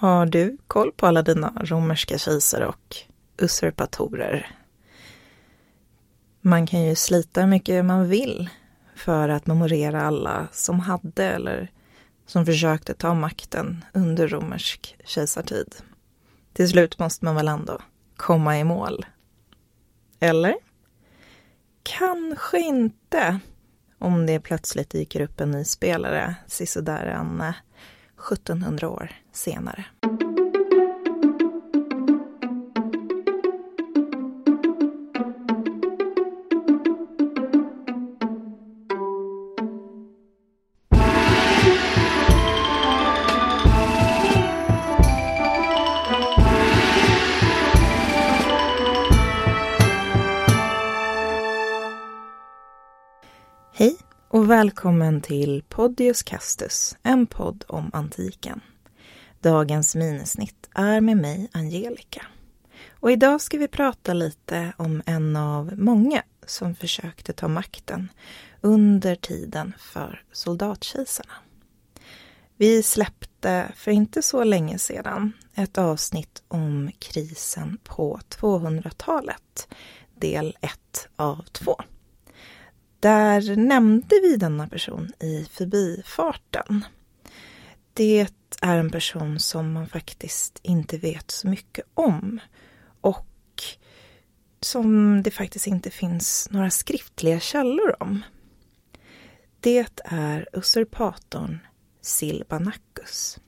Har du koll på alla dina romerska kejsare och usurpatorer? Man kan ju slita hur mycket man vill för att memorera alla som hade eller som försökte ta makten under romersk kejsartid. Till slut måste man väl ändå komma i mål? Eller? Kanske inte om det plötsligt dyker upp en ny spelare sisådär en 1700 år senare och välkommen till Podius Castus, en podd om antiken. Dagens minisnitt är med mig, Angelica. Och idag ska vi prata lite om en av många som försökte ta makten under tiden för soldatkejsarna. Vi släppte för inte så länge sedan ett avsnitt om krisen på 200-talet, del 1 av 2. Där nämnde vi denna person i förbifarten. Det är en person som man faktiskt inte vet så mycket om och som det faktiskt inte finns några skriftliga källor om. Det är usurpatorn Silbanacus.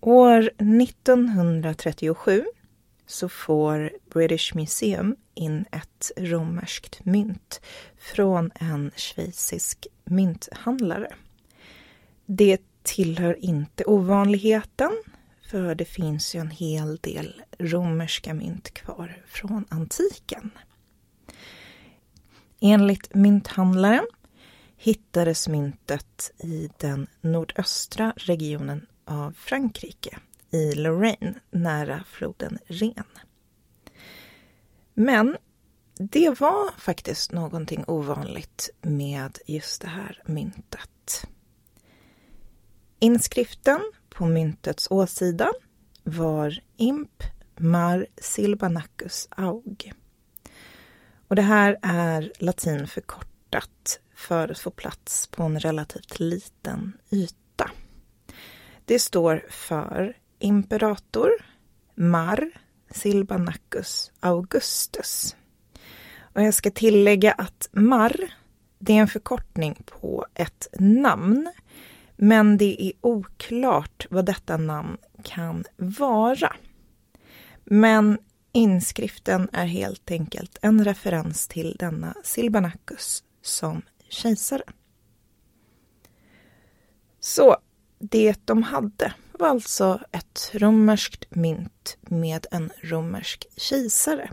År 1937 så får British Museum in ett romerskt mynt från en schweizisk mynthandlare. Det tillhör inte ovanligheten, för det finns ju en hel del romerska mynt kvar från antiken. Enligt mynthandlaren hittades myntet i den nordöstra regionen av Frankrike i Lorraine nära floden Ren. Men det var faktiskt någonting ovanligt med just det här myntet. Inskriften på myntets åsida var Imp Mar Silbanacus Aug. Och det här är latin förkortat för att få plats på en relativt liten yta. Det står för imperator Mar Silbanacus Augustus. Och jag ska tillägga att Mar, det är en förkortning på ett namn. Men det är oklart vad detta namn kan vara. Men inskriften är helt enkelt en referens till denna Silbanacus som kejsare. Så det de hade var alltså ett romerskt mynt med en romersk kejsare.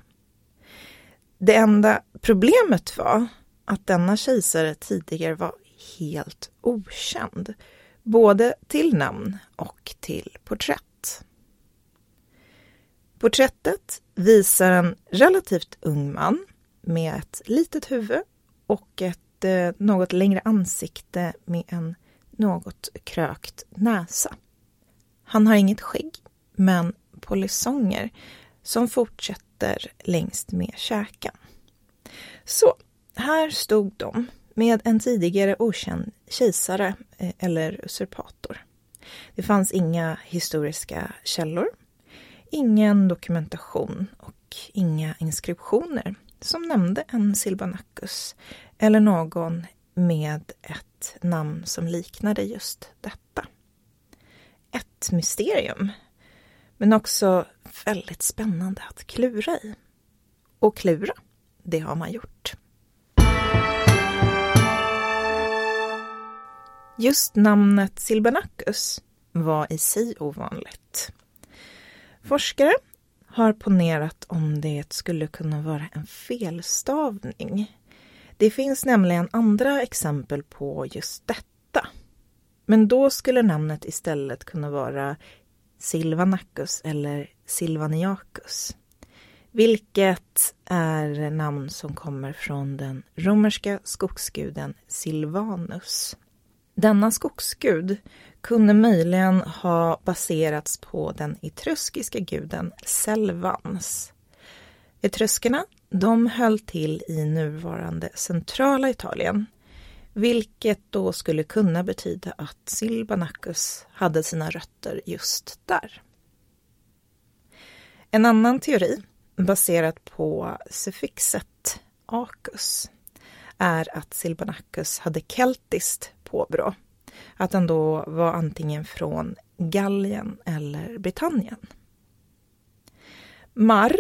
Det enda problemet var att denna kejsare tidigare var helt okänd, både till namn och till porträtt. Porträttet visar en relativt ung man med ett litet huvud och ett eh, något längre ansikte med en något krökt näsa. Han har inget skägg, men polisonger som fortsätter längst med käken. Så, här stod de med en tidigare okänd kejsare eh, eller usurpator. Det fanns inga historiska källor, ingen dokumentation och inga inskriptioner som nämnde en Silbanacus eller någon med ett namn som liknade just detta ett mysterium. Men också väldigt spännande att klura i. Och klura, det har man gjort. Just namnet Silbanacus var i sig ovanligt. Forskare har ponerat om det skulle kunna vara en felstavning. Det finns nämligen andra exempel på just detta men då skulle namnet istället kunna vara Silvanacus eller Silvaniacus. Vilket är namn som kommer från den romerska skogsguden Silvanus. Denna skogsgud kunde möjligen ha baserats på den etruskiska guden Selvans. Etruskerna de höll till i nuvarande centrala Italien, vilket då skulle kunna betyda att Silbanacus hade sina rötter just där. En annan teori, baserad på suffixet acus, är att Silbanacus hade keltiskt påbrå. Att han då var antingen från Gallien eller Britannien. Mar,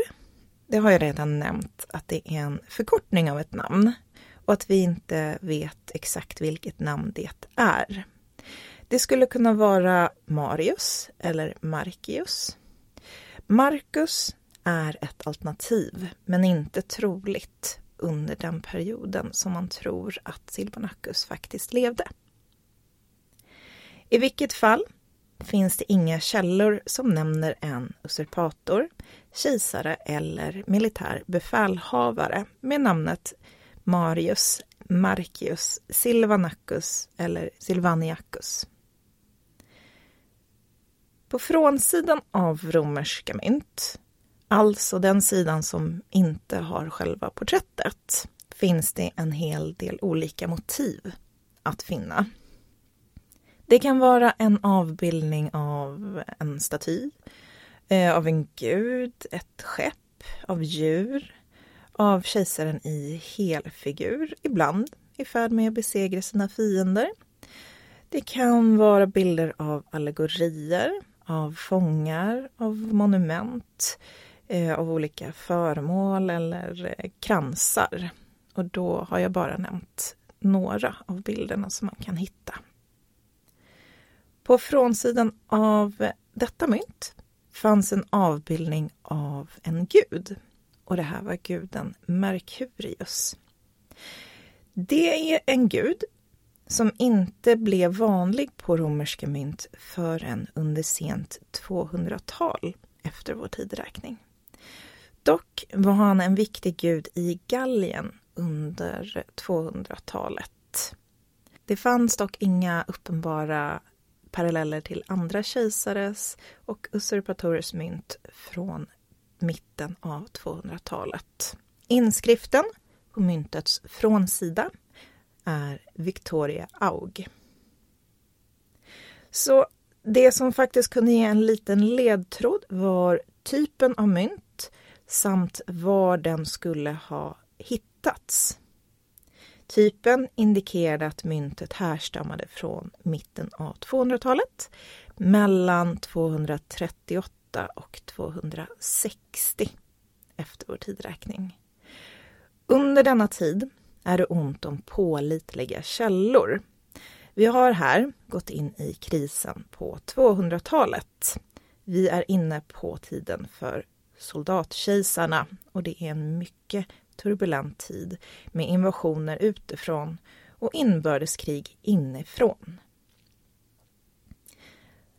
det har jag redan nämnt att det är en förkortning av ett namn och att vi inte vet exakt vilket namn det är. Det skulle kunna vara Marius eller Markius. Marcus är ett alternativ, men inte troligt under den perioden som man tror att Silbanacus faktiskt levde. I vilket fall finns det inga källor som nämner en usurpator, kejsare eller militär befälhavare med namnet Marius, Marcius, Silvanacus eller Silvaniacus. På frånsidan av romerska mynt, alltså den sidan som inte har själva porträttet, finns det en hel del olika motiv att finna. Det kan vara en avbildning av en staty, eh, av en gud, ett skepp, av djur, av kejsaren i helfigur, ibland i färd med att besegra sina fiender. Det kan vara bilder av allegorier, av fångar, av monument, eh, av olika föremål eller eh, kransar. Och då har jag bara nämnt några av bilderna som man kan hitta. På frånsidan av detta mynt fanns en avbildning av en gud. Och det här var guden Merkurius. Det är en gud som inte blev vanlig på romerska mynt förrän under sent 200-tal efter vår tideräkning. Dock var han en viktig gud i Gallien under 200-talet. Det fanns dock inga uppenbara paralleller till andra kejsares och usurpatorers mynt från mitten av 200-talet. Inskriften på myntets frånsida är Victoria Aug. Så det som faktiskt kunde ge en liten ledtråd var typen av mynt samt var den skulle ha hittats. Typen indikerade att myntet härstammade från mitten av 200-talet mellan 238 och 260 efter vår tidräkning. Under denna tid är det ont om pålitliga källor. Vi har här gått in i krisen på 200-talet. Vi är inne på tiden för soldatkejsarna och det är en mycket turbulent tid med invasioner utifrån och inbördeskrig inifrån.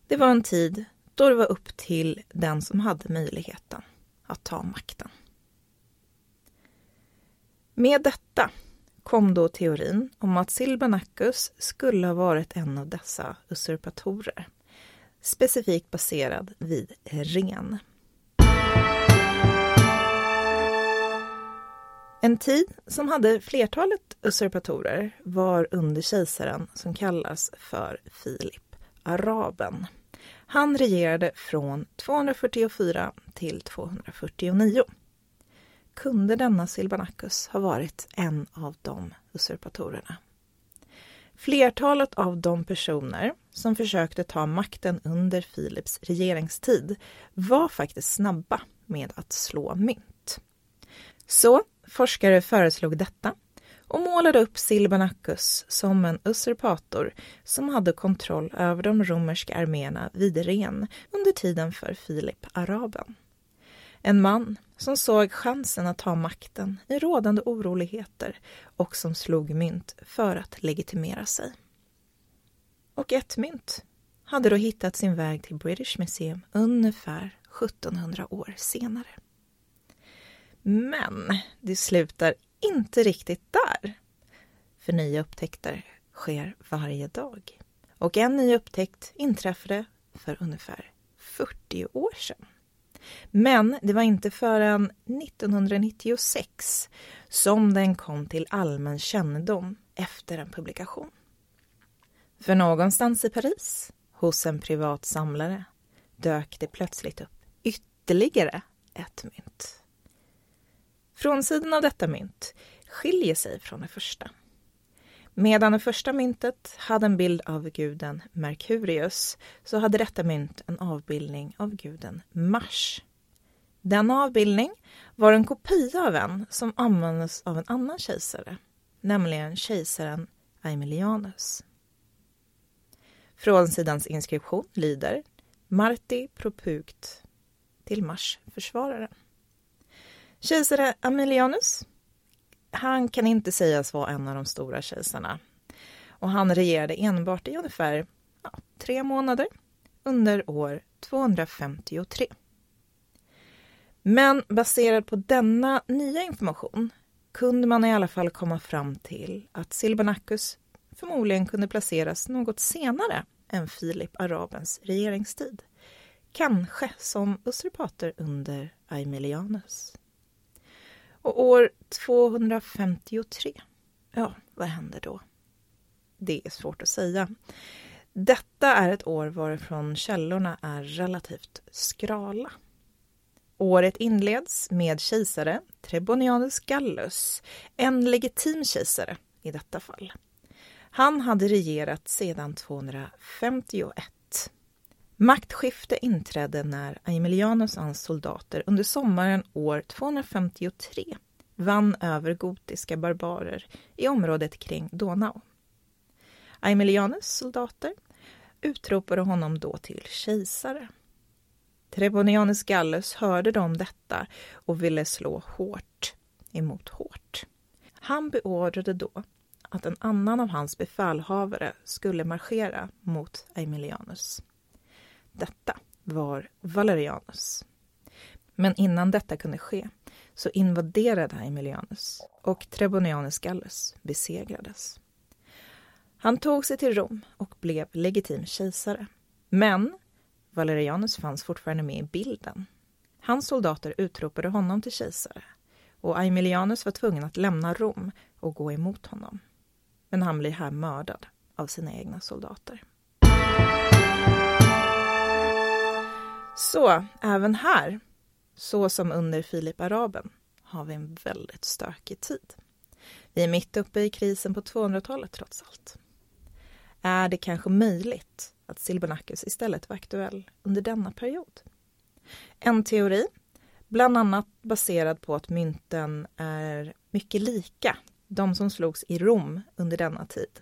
Det var en tid då det var upp till den som hade möjligheten att ta makten. Med detta kom då teorin om att Silbanacus skulle ha varit en av dessa usurpatorer, specifikt baserad vid Ren. En tid som hade flertalet usurpatorer var under kejsaren som kallas för Filip Araben. Han regerade från 244 till 249. Kunde denna Silbanacus ha varit en av de usurpatorerna? Flertalet av de personer som försökte ta makten under Filips regeringstid var faktiskt snabba med att slå mynt. Så forskare föreslog detta och målade upp Silbanacus som en usurpator som hade kontroll över de romerska arméerna vid Ren under tiden för Filip Araben. En man som såg chansen att ta makten i rådande oroligheter och som slog mynt för att legitimera sig. Och ett mynt hade då hittat sin väg till British Museum ungefär 1700 år senare. Men det slutar inte riktigt där. För nya upptäckter sker varje dag. och en ny upptäckt inträffade för ungefär 40 år sedan. Men det var inte förrän 1996 som den kom till allmän kännedom efter en publikation. För någonstans i Paris, hos en privat samlare, dök det plötsligt upp ytterligare ett mynt. Frånsidan av detta mynt skiljer sig från det första. Medan det första myntet hade en bild av guden Merkurius så hade detta mynt en avbildning av guden Mars. Denna avbildning var en kopia av en som användes av en annan kejsare, nämligen kejsaren Aemilianus. Frånsidans inskription lyder Marti propugt till Mars försvararen. Kejsare Aemilianus han kan inte sägas vara en av de stora kejsarna. Och han regerade enbart i ungefär ja, tre månader under år 253. Men baserat på denna nya information kunde man i alla fall komma fram till att Silbanacus förmodligen kunde placeras något senare än Filip Arabens regeringstid. Kanske som usurpator under Aemilianus. Och år 253, ja, vad händer då? Det är svårt att säga. Detta är ett år varifrån källorna är relativt skrala. Året inleds med kejsare Trebonianus Gallus, en legitim kejsare i detta fall. Han hade regerat sedan 251. Maktskifte inträdde när Aemilianus och hans soldater under sommaren år 253 vann över gotiska barbarer i området kring Donau. Aemilianus soldater utropade honom då till kejsare. Trebonianus Gallus hörde om detta och ville slå hårt emot hårt. Han beordrade då att en annan av hans befälhavare skulle marschera mot Aemilianus. Detta var Valerianus. Men innan detta kunde ske så invaderade Aemilianus och Trebonianus Gallus besegrades. Han tog sig till Rom och blev legitim kejsare. Men Valerianus fanns fortfarande med i bilden. Hans soldater utropade honom till kejsare och Aemilianus var tvungen att lämna Rom och gå emot honom. Men han blir här mördad av sina egna soldater. Så även här, så som under Filip Araben, har vi en väldigt stökig tid. Vi är mitt uppe i krisen på 200-talet trots allt. Är det kanske möjligt att Silbernacus istället var aktuell under denna period? En teori, bland annat baserad på att mynten är mycket lika de som slogs i Rom under denna tid,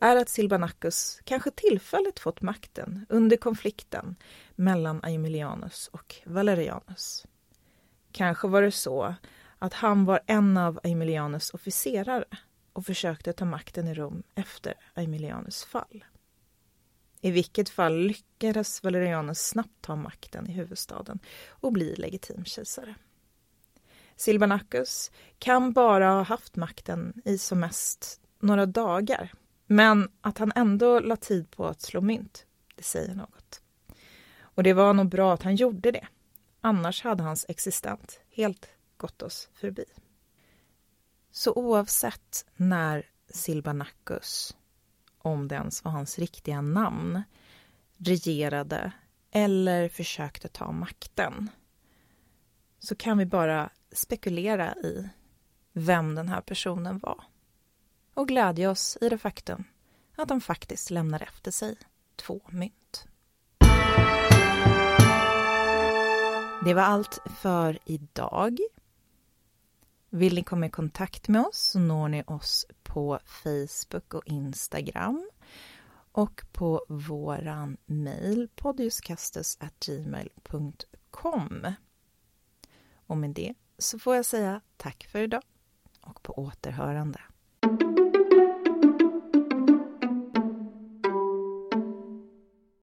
är att Silbanacus kanske tillfälligt fått makten under konflikten mellan Aemilianus och Valerianus. Kanske var det så att han var en av Aemilianus officerare och försökte ta makten i Rom efter Aemilianus fall. I vilket fall lyckades Valerianus snabbt ta makten i huvudstaden och bli legitim kejsare. Silbanacus kan bara ha haft makten i som mest några dagar men att han ändå la tid på att slå mynt, det säger något. Och det var nog bra att han gjorde det. Annars hade hans existens helt gått oss förbi. Så oavsett när Silbanacus, om det ens var hans riktiga namn, regerade eller försökte ta makten så kan vi bara spekulera i vem den här personen var och glädja oss i det faktum att de faktiskt lämnar efter sig två mynt. Det var allt för idag. Vill ni komma i kontakt med oss så når ni oss på Facebook och Instagram och på våran mejl podiuskastus.gmail.com. Och med det så får jag säga tack för idag och på återhörande.